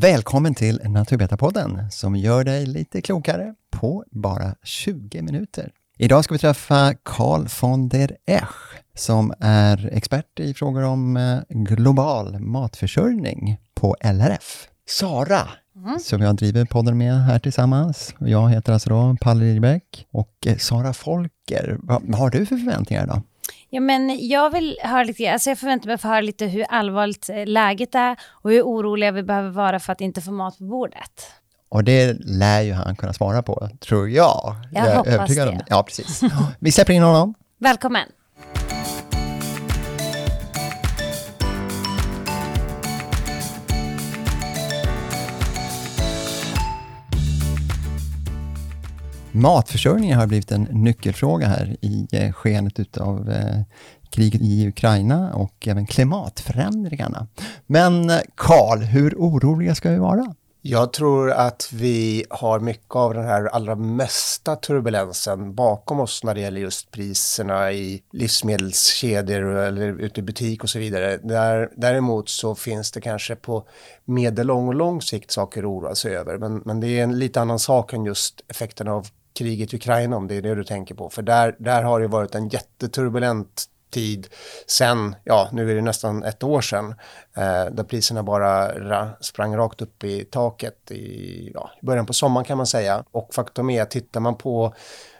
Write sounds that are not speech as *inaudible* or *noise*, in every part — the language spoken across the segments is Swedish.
Välkommen till Naturvetarpodden som gör dig lite klokare på bara 20 minuter. Idag ska vi träffa Carl von der Esch som är expert i frågor om eh, global matförsörjning på LRF. Sara, mm. som jag driver podden med här tillsammans. Jag heter alltså då Palle Ribäck och eh, Sara Folker. Vad har du för förväntningar då? Ja, men jag vill höra lite, alltså jag förväntar mig att få höra lite hur allvarligt eh, läget är och hur oroliga vi behöver vara för att inte få mat på bordet. Och det lär ju han kunna svara på, tror jag. Jag, jag hoppas det. Om. Ja, precis. Vi släpper in honom. Välkommen. Matförsörjningen har blivit en nyckelfråga här i eh, skenet utav eh, kriget i Ukraina och även klimatförändringarna. Men eh, Karl, hur oroliga ska vi vara? Jag tror att vi har mycket av den här allra mesta turbulensen bakom oss när det gäller just priserna i livsmedelskedjor eller ute i butik och så vidare. Där, däremot så finns det kanske på medellång och lång sikt saker att oroa sig över. Men, men det är en lite annan sak än just effekterna av kriget i Ukraina om det är det du tänker på. För där, där har det varit en jätteturbulent tid sen, ja nu är det nästan ett år sedan, eh, där priserna bara ra, sprang rakt upp i taket i ja, början på sommaren kan man säga. Och faktum är att tittar man på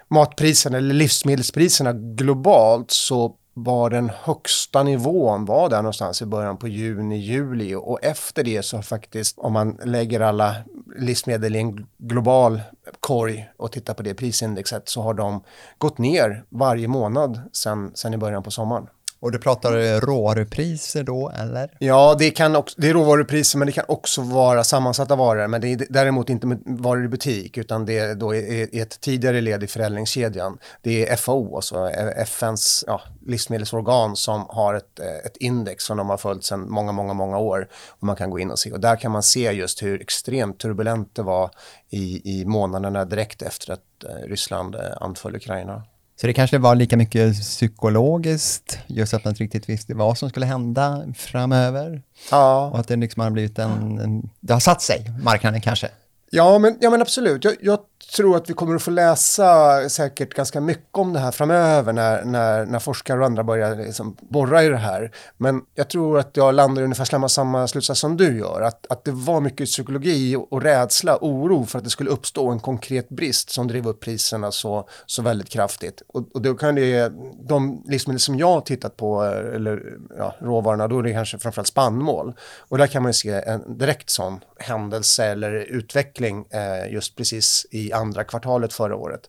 matpriserna eller livsmedelspriserna globalt så var den högsta nivån var där någonstans i början på juni, juli och efter det så faktiskt om man lägger alla livsmedel i en global korg och tittar på det prisindexet så har de gått ner varje månad sedan sen i början på sommaren. Och du pratar råvarupriser då, eller? Ja, det, kan också, det är råvarupriser, men det kan också vara sammansatta varor. Men det är däremot inte varor i butik, utan det är då i ett tidigare led i förädlingskedjan. Det är FAO, alltså FNs ja, livsmedelsorgan, som har ett, eh, ett index som de har följt sedan många, många, många år. Och man kan gå in och se. Och där kan man se just hur extremt turbulent det var i, i månaderna direkt efter att eh, Ryssland eh, anföll Ukraina. Så det kanske var lika mycket psykologiskt, just att man inte riktigt visste vad som skulle hända framöver. Ja. Och att det liksom har blivit en, en det har satt sig, marknaden kanske. Ja men, ja, men absolut. Jag, jag, tror att vi kommer att få läsa säkert ganska mycket om det här framöver när, när, när forskare och andra börjar liksom borra i det här. Men jag tror att jag landar i ungefär samma slutsats som du gör. Att, att det var mycket psykologi och, och rädsla, oro för att det skulle uppstå en konkret brist som drev upp priserna så, så väldigt kraftigt. Och, och då kan det, de livsmedel som jag har tittat på, eller ja, råvarorna, då är det kanske framförallt spannmål. Och där kan man ju se en direkt sån händelse eller utveckling eh, just precis i andra kvartalet förra året.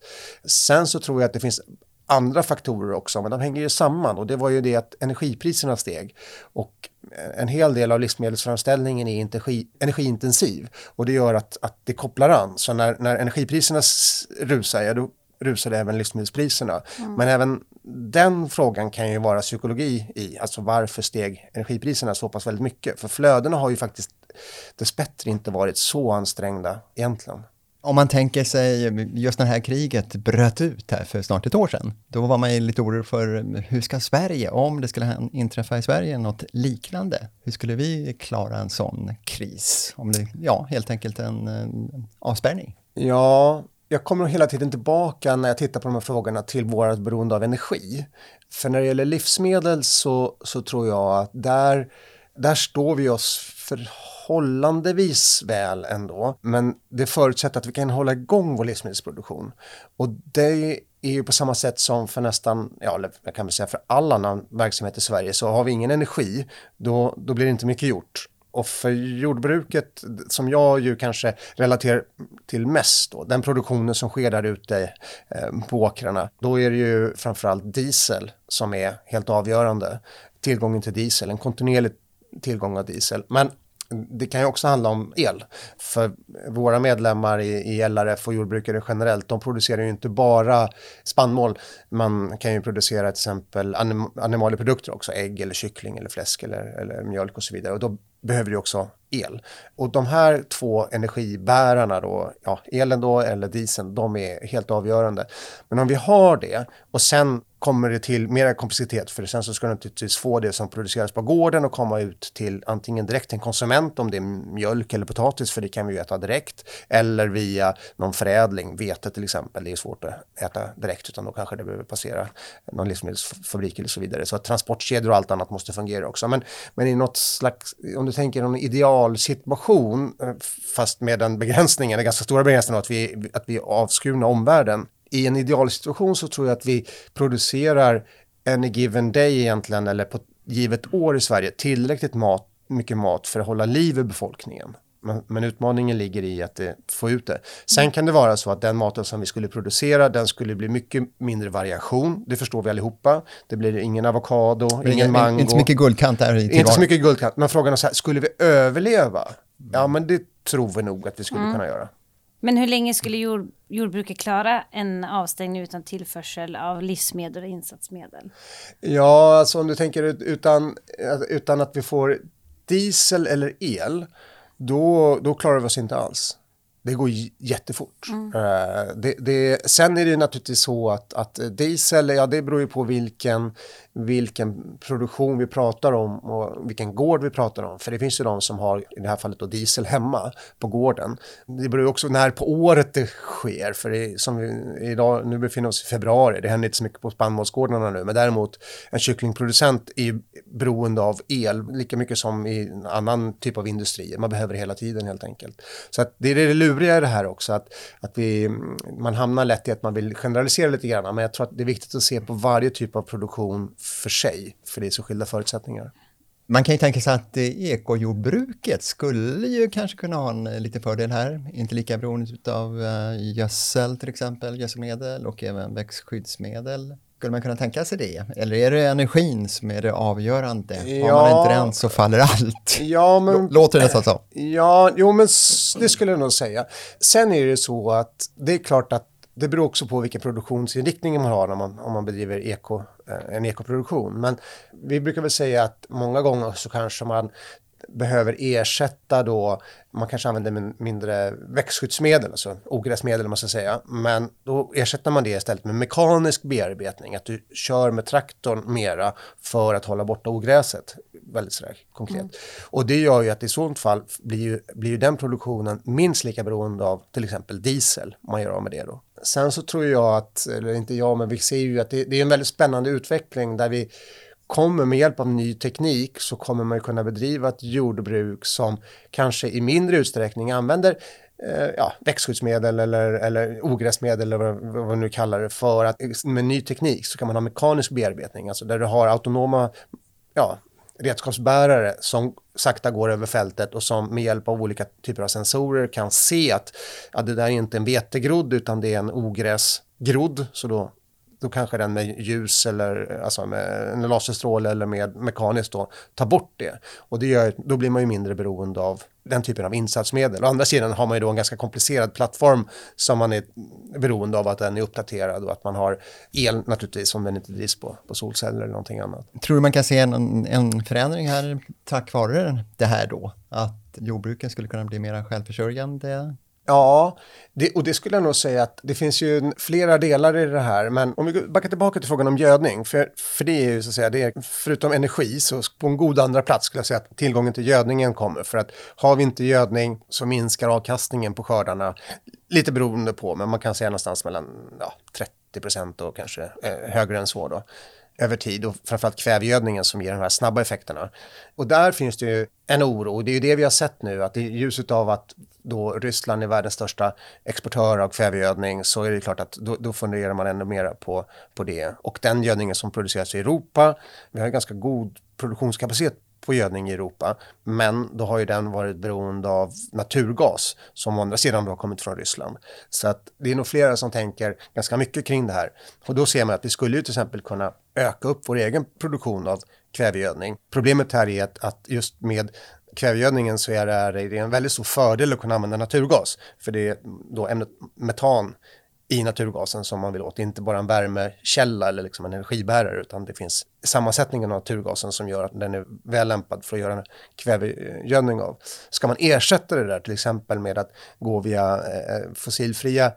Sen så tror jag att det finns andra faktorer också, men de hänger ju samman och det var ju det att energipriserna steg och en hel del av livsmedelsframställningen är energi, energiintensiv och det gör att, att det kopplar an. Så när, när energipriserna rusar, ja, då rusar även livsmedelspriserna. Mm. Men även den frågan kan ju vara psykologi i, alltså varför steg energipriserna så pass väldigt mycket? För flödena har ju faktiskt dessbättre inte varit så ansträngda egentligen. Om man tänker sig just när det här kriget bröt ut här för snart ett år sedan, då var man ju lite orolig för hur ska Sverige, om det skulle inträffa i Sverige något liknande, hur skulle vi klara en sån kris? Om det, ja, helt enkelt en, en avspärrning. Ja, jag kommer hela tiden tillbaka när jag tittar på de här frågorna till vårt beroende av energi. För när det gäller livsmedel så, så tror jag att där, där står vi oss för förhållandevis väl ändå. Men det förutsätter att vi kan hålla igång vår livsmedelsproduktion. Och det är ju på samma sätt som för nästan, ja, jag kan väl säga för all annan verksamhet i Sverige, så har vi ingen energi, då, då blir det inte mycket gjort. Och för jordbruket, som jag ju kanske relaterar till mest, då, den produktionen som sker där ute eh, på åkrarna, då är det ju framförallt diesel som är helt avgörande. Tillgången till diesel, en kontinuerlig tillgång av diesel. Men det kan ju också handla om el. För våra medlemmar i, i LRF och jordbrukare generellt, de producerar ju inte bara spannmål. Man kan ju producera till exempel anim animalieprodukter också, ägg eller kyckling eller fläsk eller, eller mjölk och så vidare. Och då behöver det också el. Och de här två energibärarna då, ja, elen då eller dieseln, de är helt avgörande. Men om vi har det och sen kommer det till mer komplexitet för sen så ska du naturligtvis få det som produceras på gården och komma ut till antingen direkt till en konsument om det är mjölk eller potatis för det kan vi ju äta direkt eller via någon förädling, vete till exempel, det är svårt att äta direkt utan då kanske det behöver passera någon livsmedelsfabrik eller så vidare så att transportkedjor och allt annat måste fungera också men, men i något slags, om du tänker någon ideal idealsituation eh, fast med den begränsningen, den ganska stora begränsningen att vi, att vi är avskurna omvärlden i en idealsituation så tror jag att vi producerar any given day egentligen, eller på givet år i Sverige, tillräckligt mat, mycket mat för att hålla liv i befolkningen. Men, men, utmaningen ligger i att det, få ut det. Sen kan det vara så att den maten som vi skulle producera, den skulle bli mycket mindre variation. Det förstår vi allihopa. Det blir ingen avokado, ingen, ingen mango. Inte så mycket guldkant där. Inte så mycket guldkant. Men frågan är så här, skulle vi överleva? Ja, men det tror vi nog att vi skulle mm. kunna göra. Men hur länge skulle jord, jordbruket klara en avstängning utan tillförsel av livsmedel och insatsmedel? Ja, alltså om du tänker utan, utan att vi får diesel eller el, då, då klarar vi oss inte alls. Det går jättefort. Mm. Uh, det, det, sen är det naturligtvis så att, att diesel, ja det beror ju på vilken vilken produktion vi pratar om och vilken gård vi pratar om. För det finns ju de som har, i det här fallet då, diesel hemma på gården. Det beror också när på året det sker, för det, som vi idag, nu befinner vi oss i februari, det händer inte så mycket på spannmålsgårdarna nu, men däremot en kycklingproducent är beroende av el lika mycket som i en annan typ av industrier. Man behöver det hela tiden helt enkelt. Så att det är det luriga i det här också, att, att vi, man hamnar lätt i att man vill generalisera lite grann, men jag tror att det är viktigt att se på varje typ av produktion för sig, för det är så skilda förutsättningar. Man kan ju tänka sig att ekojordbruket skulle ju kanske kunna ha en eh, liten fördel här, inte lika beroende av eh, gödsel till exempel, gödselmedel och även växtskyddsmedel. Skulle man kunna tänka sig det? Eller är det energin som är det avgörande? Ja, Har man inte den så faller allt. Ja, men, Låter det nästan så? Ja, jo men det skulle jag nog säga. Sen är det så att det är klart att det beror också på vilken produktionsinriktning man har om man, om man bedriver eko, eh, en ekoproduktion. Men vi brukar väl säga att många gånger så kanske man behöver ersätta då, man kanske använder mindre växtskyddsmedel, alltså ogräsmedel om man ska säga, men då ersätter man det istället med mekanisk bearbetning, att du kör med traktorn mera för att hålla borta ogräset, väldigt sådär konkret. Mm. Och det gör ju att i sådant fall blir ju, blir ju den produktionen minst lika beroende av till exempel diesel, man gör av med det då. Sen så tror jag att, eller inte jag, men vi ser ju att det, det är en väldigt spännande utveckling där vi kommer med hjälp av ny teknik så kommer man kunna bedriva ett jordbruk som kanske i mindre utsträckning använder eh, ja, växtskyddsmedel eller, eller ogräsmedel eller vad, vad man nu kallar det för att med ny teknik så kan man ha mekanisk bearbetning, alltså där du har autonoma ja, redskapsbärare som sakta går över fältet och som med hjälp av olika typer av sensorer kan se att ja, det där är inte en vetegrodd utan det är en ogräsgrodd. Så då då kanske den med ljus eller alltså med en laserstråle eller med mekaniskt då tar bort det. Och det gör, då blir man ju mindre beroende av den typen av insatsmedel. Å andra sidan har man ju då en ganska komplicerad plattform som man är beroende av att den är uppdaterad och att man har el naturligtvis om den inte drivs på, på solceller eller någonting annat. Tror du man kan se en, en förändring här tack vare det här då? Att jordbruken skulle kunna bli mer självförsörjande Ja, det, och det skulle jag nog säga att det finns ju flera delar i det här. Men om vi backar tillbaka till frågan om gödning, för, för det är ju så att säga, det är, förutom energi, så på en god andra plats skulle jag säga att tillgången till gödningen kommer. För att har vi inte gödning så minskar avkastningen på skördarna, lite beroende på, men man kan säga någonstans mellan ja, 30 procent och kanske eh, högre än så då över tid och framförallt kvävegödningen som ger de här snabba effekterna. Och där finns det ju en oro, och det är ju det vi har sett nu, att i ljuset av att då Ryssland är världens största exportör av kvävegödning så är det klart att då, då funderar man ännu mer på, på det. Och den gödningen som produceras i Europa, vi har ganska god produktionskapacitet på gödning i Europa, men då har ju den varit beroende av naturgas som å andra sidan då har kommit från Ryssland. Så att det är nog flera som tänker ganska mycket kring det här. Och då ser man att vi skulle ju till exempel kunna öka upp vår egen produktion av kvävegödning. Problemet här är att, att just med kvävegödningen så är det, är det en väldigt stor fördel att kunna använda naturgas. För det är då ämnet metan i naturgasen som man vill åt. Det är inte bara en värmekälla eller liksom en energibärare utan det finns sammansättningen av naturgasen som gör att den är väl lämpad för att göra kvävegödning av. Ska man ersätta det där till exempel med att gå via eh, fossilfria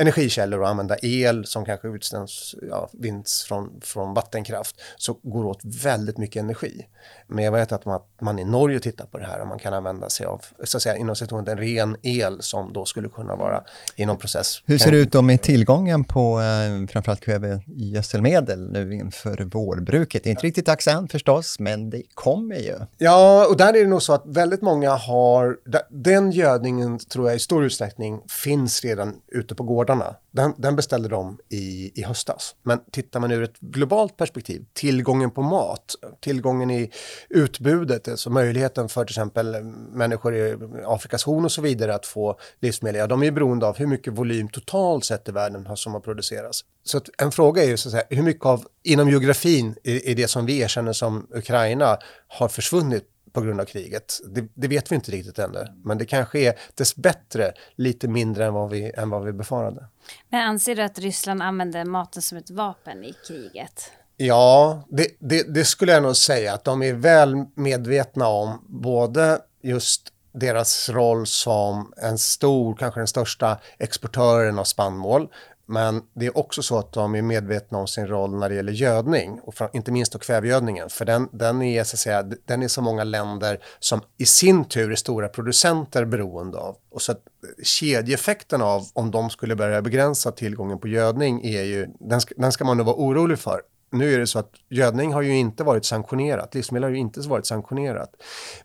energikällor och använda el som kanske utständs, ja, vinns från, från vattenkraft så går åt väldigt mycket energi. Men jag vet att man, man i Norge tittar på det här och man kan använda sig av så att säga, inom situationen en ren el som då skulle kunna vara i någon process. Hur ser det ut då med tillgången på eh, framförallt kvävegödselmedel nu inför vårbruket? Det är inte riktigt dags än förstås, men det kommer ju. Ja, och där är det nog så att väldigt många har, den gödningen tror jag i stor utsträckning finns redan ute på gårdarna. Den, den beställde de i, i höstas. Men tittar man ur ett globalt perspektiv, tillgången på mat, tillgången i utbudet, alltså möjligheten för till exempel människor i Afrikas horn och så vidare att få livsmedel, ja, de är beroende av hur mycket volym totalt sett i världen som har producerats. Så en fråga är ju så att säga, hur mycket av, inom geografin, i, i det som vi erkänner som Ukraina, har försvunnit på grund av kriget. Det, det, vet vi inte riktigt ännu, men det kanske är dessbättre lite mindre än vad vi, än vad vi befarade. Men anser du att Ryssland använder maten som ett vapen i kriget? Ja, det, det, det, skulle jag nog säga att de är väl medvetna om både just deras roll som en stor, kanske den största exportören av spannmål, men det är också så att de är medvetna om sin roll när det gäller gödning och inte minst då kvävegödningen. För den, den, är, så att säga, den är så många länder som i sin tur är stora producenter beroende av. Och så att kedjeeffekten av om de skulle börja begränsa tillgången på gödning är ju, den ska, den ska man nog vara orolig för nu är det så att gödning har ju inte varit sanktionerat, livsmedel har ju inte varit sanktionerat.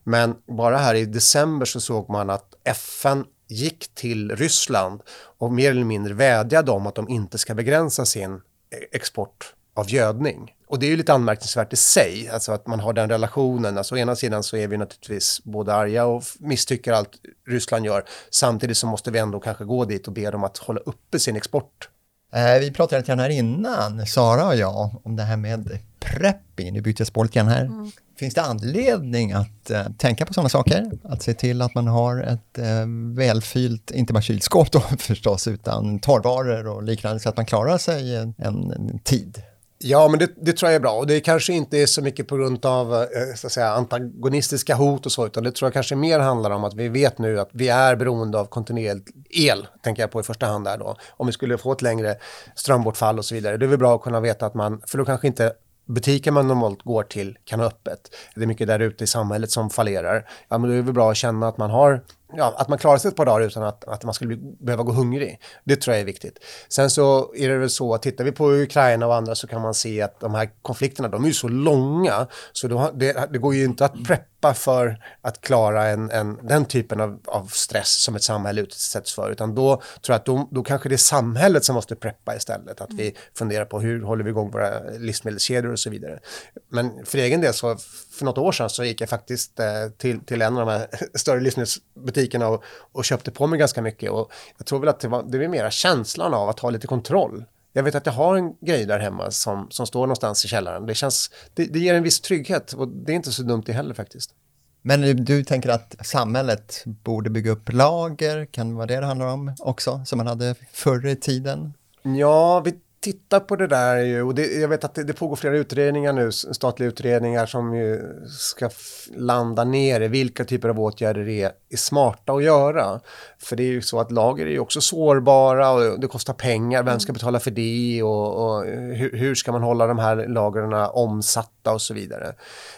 Men bara här i december så såg man att FN gick till Ryssland och mer eller mindre vädjade om att de inte ska begränsa sin e- export av gödning. Och det är ju lite anmärkningsvärt i sig, alltså att man har den relationen. Alltså å ena sidan så är vi naturligtvis både arga och misstycker allt Ryssland gör. Samtidigt så måste vi ändå kanske gå dit och be dem att hålla uppe sin export Eh, vi pratade lite grann här innan, Sara och jag, om det här med prepping. Nu byter jag spår lite grann här. Mm. Finns det anledning att uh, tänka på sådana saker? Att se till att man har ett uh, välfyllt, inte bara kylskåp då *laughs* förstås, utan torrvaror och liknande så att man klarar sig en, en tid? Ja, men det, det, tror jag är bra och det kanske inte är så mycket på grund av eh, så att säga, antagonistiska hot och så, utan det tror jag kanske mer handlar om att vi vet nu att vi är beroende av kontinuerligt el, tänker jag på i första hand där då. Om vi skulle få ett längre strömbortfall och så vidare, det är väl bra att kunna veta att man, för då kanske inte butiken man normalt går till kan ha öppet. Det är mycket där ute i samhället som fallerar. Ja, men då är det väl bra att känna att man har ja, att man klarar sig ett par dagar utan att, att man skulle behöva gå hungrig. Det tror jag är viktigt. Sen så är det väl så att tittar vi på Ukraina och andra så kan man se att de här konflikterna, de är ju så långa så då, det, det går ju inte att preppa för att klara en, en, den typen av, av stress som ett samhälle utsätts för, utan då tror jag att då, då kanske det är samhället som måste preppa istället, att vi funderar på hur håller vi igång våra livsmedelskedjor och så vidare. Men för egen del så, för något år sedan så gick jag faktiskt eh, till, till en av de här *laughs* större livsmedelsbutikerna butikerna och, och köpte på mig ganska mycket. Och jag tror väl att det var, det var mera känslan av att ha lite kontroll. Jag vet att jag har en grej där hemma som, som står någonstans i källaren. Det, känns, det, det ger en viss trygghet och det är inte så dumt det heller faktiskt. Men du tänker att samhället borde bygga upp lager, kan det vara det det handlar om också, som man hade förr i tiden? Ja, vi tittar på det där ju, och det, jag vet att det, det, pågår flera utredningar nu, statliga utredningar som ju ska landa ner i vilka typer av åtgärder det är, är smarta att göra. För det är ju så att lager är ju också sårbara och det kostar pengar, vem ska betala för det och, och hur, hur, ska man hålla de här lagren omsatta och så vidare.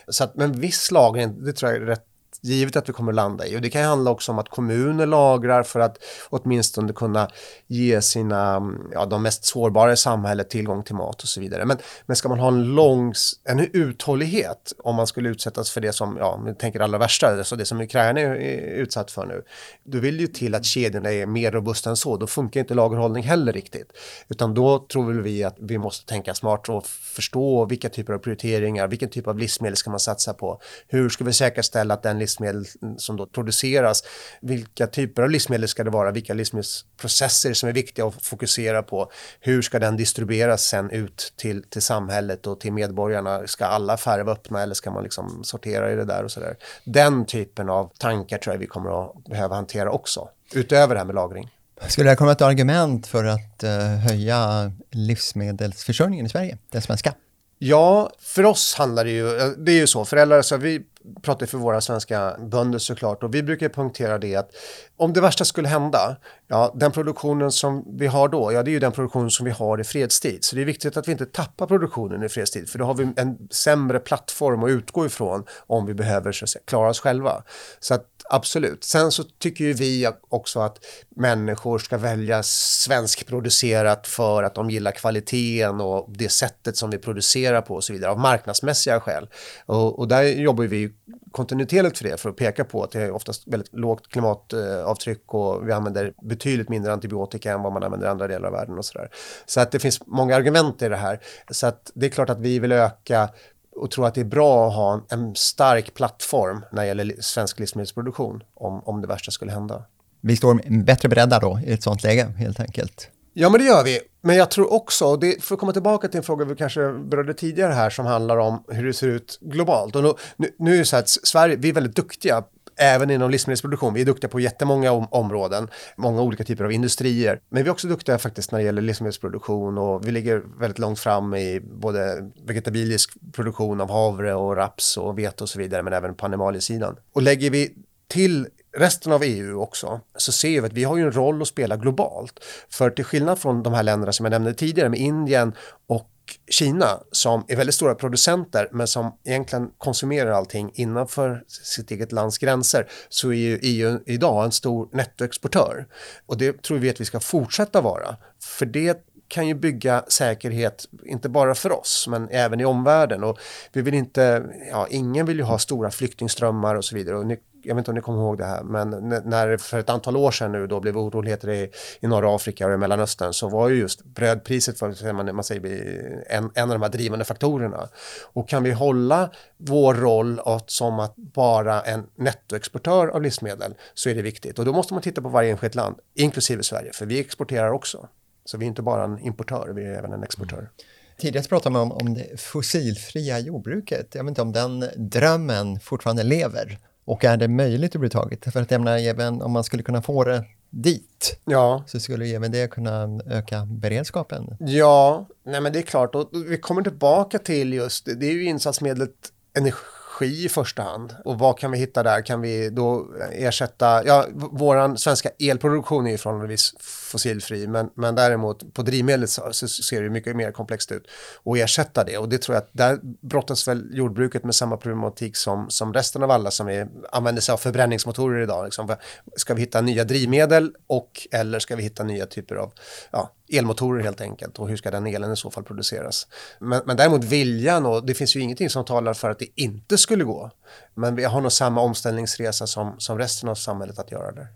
Så att, men viss lagring, det tror jag är rätt givet att vi kommer att landa i. Och det kan handla också om att kommuner lagrar för att åtminstone kunna ge sina, ja, de mest sårbara i samhället tillgång till mat och så vidare. Men, men ska man ha en lång, en uthållighet om man skulle utsättas för det som, ja, vi tänker allra värsta, alltså det som Ukraina är utsatt för nu. Då vill det ju till att kedjorna är mer robusta än så, då funkar inte lagerhållning heller riktigt. Utan då tror vi att vi måste tänka smart och förstå vilka typer av prioriteringar, vilken typ av livsmedel ska man satsa på? Hur ska vi säkerställa att den livsmedel som då produceras. Vilka typer av livsmedel ska det vara? Vilka livsmedelsprocesser som är viktiga att fokusera på? Hur ska den distribueras sen ut till, till samhället och till medborgarna? Ska alla affärer vara öppna eller ska man liksom sortera i det där och så där? Den typen av tankar tror jag vi kommer att behöva hantera också, utöver det här med lagring. Skulle det komma ett argument för att uh, höja livsmedelsförsörjningen i Sverige, den svenska? Ja, för oss handlar det ju, det är ju så, föräldrar, så vi pratar för våra svenska bönder såklart och vi brukar punktera det att om det värsta skulle hända, ja den produktionen som vi har då, ja det är ju den produktion som vi har i fredstid. Så det är viktigt att vi inte tappar produktionen i fredstid för då har vi en sämre plattform att utgå ifrån om vi behöver så att säga, klara oss själva. Så att absolut. Sen så tycker ju vi också att människor ska välja svenskproducerat för att de gillar kvaliteten och det sättet som vi producerar på och så vidare av marknadsmässiga skäl. Och, och där jobbar vi kontinuerligt för det för att peka på att det är oftast väldigt lågt klimatavtryck och vi använder betydligt mindre antibiotika än vad man använder i andra delar av världen och sådär. Så att det finns många argument i det här. Så att det är klart att vi vill öka och tror att det är bra att ha en, stark plattform när det gäller svensk livsmedelsproduktion om, om det värsta skulle hända. Vi står bättre beredda då i ett sånt läge helt enkelt. Ja, men det gör vi. Men jag tror också, det, för att komma tillbaka till en fråga vi kanske berörde tidigare här som handlar om hur det ser ut globalt. Och nu, nu är det så att Sverige, vi är väldigt duktiga även inom livsmedelsproduktion. Vi är duktiga på jättemånga om områden, många olika typer av industrier. Men vi är också duktiga faktiskt när det gäller livsmedelsproduktion och vi ligger väldigt långt fram i både vegetabilisk produktion av havre och raps och vete och så vidare, men även på animaliesidan. Och lägger vi till resten av EU också så ser vi att vi har ju en roll att spela globalt. För till skillnad från de här länderna som jag nämnde tidigare med Indien och Kina som är väldigt stora producenter men som egentligen konsumerar allting innanför sitt eget lands gränser så är ju EU idag en stor nettoexportör. Och det tror vi att vi ska fortsätta vara. För det kan ju bygga säkerhet, inte bara för oss, men även i omvärlden. Och vi vill inte, ja, ingen vill ju ha stora flyktingströmmar och så vidare. Och jag vet inte om ni kommer ihåg det här, men när för ett antal år sedan nu då blev oroligheter i, i norra Afrika och i Mellanöstern så var ju just brödpriset för, man, man säger, en, en av de här drivande faktorerna. Och kan vi hålla vår roll att, som att bara en nettoexportör av livsmedel så är det viktigt. Och då måste man titta på varje enskilt land, inklusive Sverige, för vi exporterar också. Så vi är inte bara en importör, vi är även en exportör. Mm. Tidigare pratade man om, om det fossilfria jordbruket. Jag vet inte om den drömmen fortfarande lever. Och är det möjligt överhuvudtaget? För att jag menar, även om man skulle kunna få det dit, ja. så skulle även det kunna öka beredskapen. Ja, nej men det är klart. Och vi kommer tillbaka till just, det är ju insatsmedlet energi energi i första hand. Och vad kan vi hitta där? Kan vi då ersätta, ja, våran svenska elproduktion är ju förhållandevis fossilfri, men, men däremot på drivmedlet så, så, ser det mycket mer komplext ut. Och ersätta det, och det tror jag att där brottas väl jordbruket med samma problematik som, som resten av alla som är, använder sig av förbränningsmotorer idag. Liksom. Ska vi hitta nya drivmedel och eller ska vi hitta nya typer av ja, elmotorer helt enkelt och hur ska den elen i så fall produceras. Men, men däremot viljan och det finns ju ingenting som talar för att det inte skulle gå. Men vi har nog samma omställningsresa som, som resten av samhället att göra där.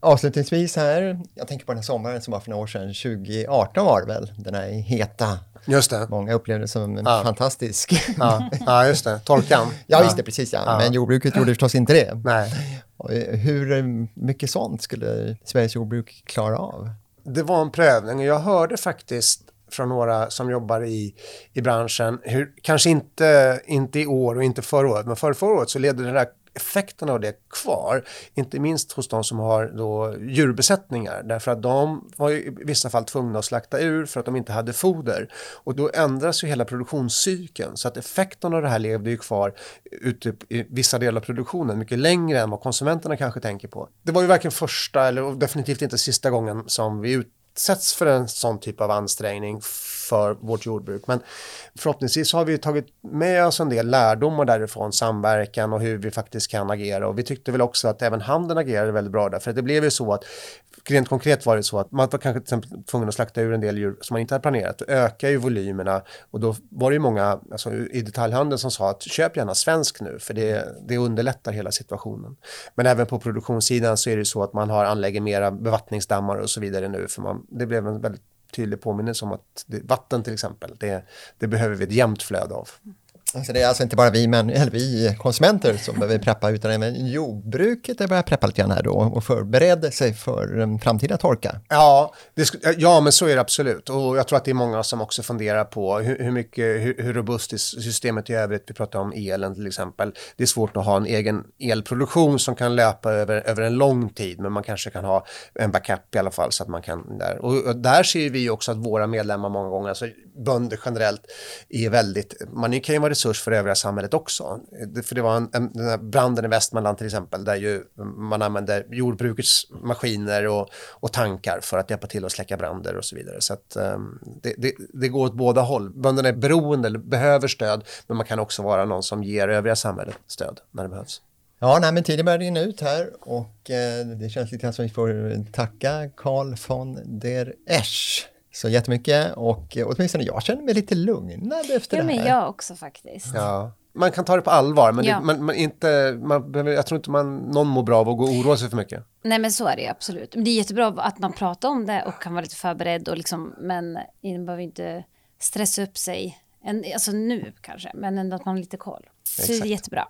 Avslutningsvis här, jag tänker på den här sommaren som var för några år sedan, 2018 var det väl, den här heta. Just det. Många upplevde det som ja. fantastisk. Ja. ja, just det, torkan. *laughs* ja, just det, precis ja. ja. Men jordbruket gjorde förstås inte det. Nej. Hur mycket sånt skulle Sveriges jordbruk klara av? Det var en prövning. Och jag hörde faktiskt från några som jobbar i, i branschen, hur, kanske inte, inte i år och inte förra året, men för förra året så ledde det där effekterna av det kvar, inte minst hos de som har då djurbesättningar, därför att de var i vissa fall tvungna att slakta ur för att de inte hade foder. Och då ändras ju hela produktionscykeln, så att effekten av det här levde ju kvar ute i vissa delar av produktionen, mycket längre än vad konsumenterna kanske tänker på. Det var ju varken första eller definitivt inte sista gången som vi utsätts för en sån typ av ansträngning för vårt jordbruk. Men förhoppningsvis har vi tagit med oss en del lärdomar därifrån, samverkan och hur vi faktiskt kan agera. Och vi tyckte väl också att även handeln agerade väldigt bra där, för det blev ju så att rent konkret var det så att man var kanske till exempel tvungen att slakta ur en del djur som man inte hade planerat. Då ökar ju volymerna och då var det ju många alltså, i detaljhandeln som sa att köp gärna svensk nu för det, det underlättar hela situationen. Men även på produktionssidan så är det så att man har anlägger mera bevattningsdammar och så vidare nu för man, det blev en väldigt tydlig påminnelse om att det, vatten till exempel, det, det behöver vi ett jämnt flöde av. Alltså det är alltså inte bara vi, men, eller vi konsumenter som behöver preppa, utan även jordbruket börjar preppa lite grann här då och förbereda sig för en framtida torka. Ja, det, ja, men så är det absolut. Och jag tror att det är många som också funderar på hur, hur mycket, hur, hur robust är systemet i övrigt. Vi pratar om elen till exempel. Det är svårt att ha en egen elproduktion som kan löpa över, över en lång tid, men man kanske kan ha en backup i alla fall så att man kan där. Och, och där ser vi också att våra medlemmar många gånger, alltså bönder generellt, är väldigt, man kan ju vara resurs för övriga samhället också. För det var en, en, den här branden i Västmanland till exempel, där ju man använder jordbrukets maskiner och, och tankar för att hjälpa till att släcka bränder och så vidare. Så att um, det, det, det, går åt båda håll. Bönderna är beroende, eller behöver stöd, men man kan också vara någon som ger övriga samhället stöd när det behövs. Ja, nej, men tiden börjar rinna ut här och eh, det känns lite som att vi får tacka Carl von der Esch så jättemycket och åtminstone jag känner mig lite lugnad efter ja, det här. men jag också faktiskt. Ja. Man kan ta det på allvar, men, Ja. det, man, man inte, man, behöver- jag tror inte man, någon mår bra av att gå och oroa sig för mycket. Nej men så är det absolut. Men det är jättebra att man pratar om det och kan vara lite förberedd och liksom, men man behöver inte stressa upp sig. En, alltså nu kanske, men ändå att man har lite koll. Så det är Exakt. jättebra.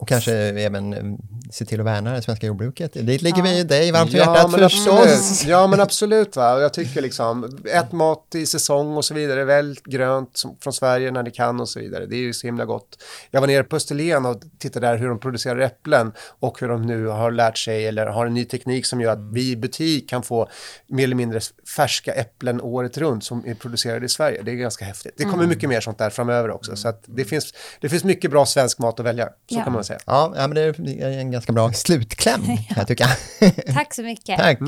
Och kanske även eh, se till att värna det svenska jordbruket. Det ligger vi dig varmt om Ja hjärtat men, förstås. absolut. ja men absolut va, och jag tycker liksom, ät mat i säsong och så vidare, välj grönt som, från Sverige när ni kan och så vidare, det är ju så himla gott. Jag var nere på Österlen och tittade där hur de producerar äpplen och hur de nu har lärt sig eller har en ny teknik som gör att vi i butik kan få mer eller mindre färska äpplen året runt som är producerade i Sverige. Det är ganska häftigt. Det kommer mycket mer sånt där framöver också, så att det finns, det finns mycket bra svensk mat att välja, så Ja. kan man säga. Ja, ja, men det är en ganska bra slutkläm, kan jag tycka. *laughs* Tack så mycket. Tack.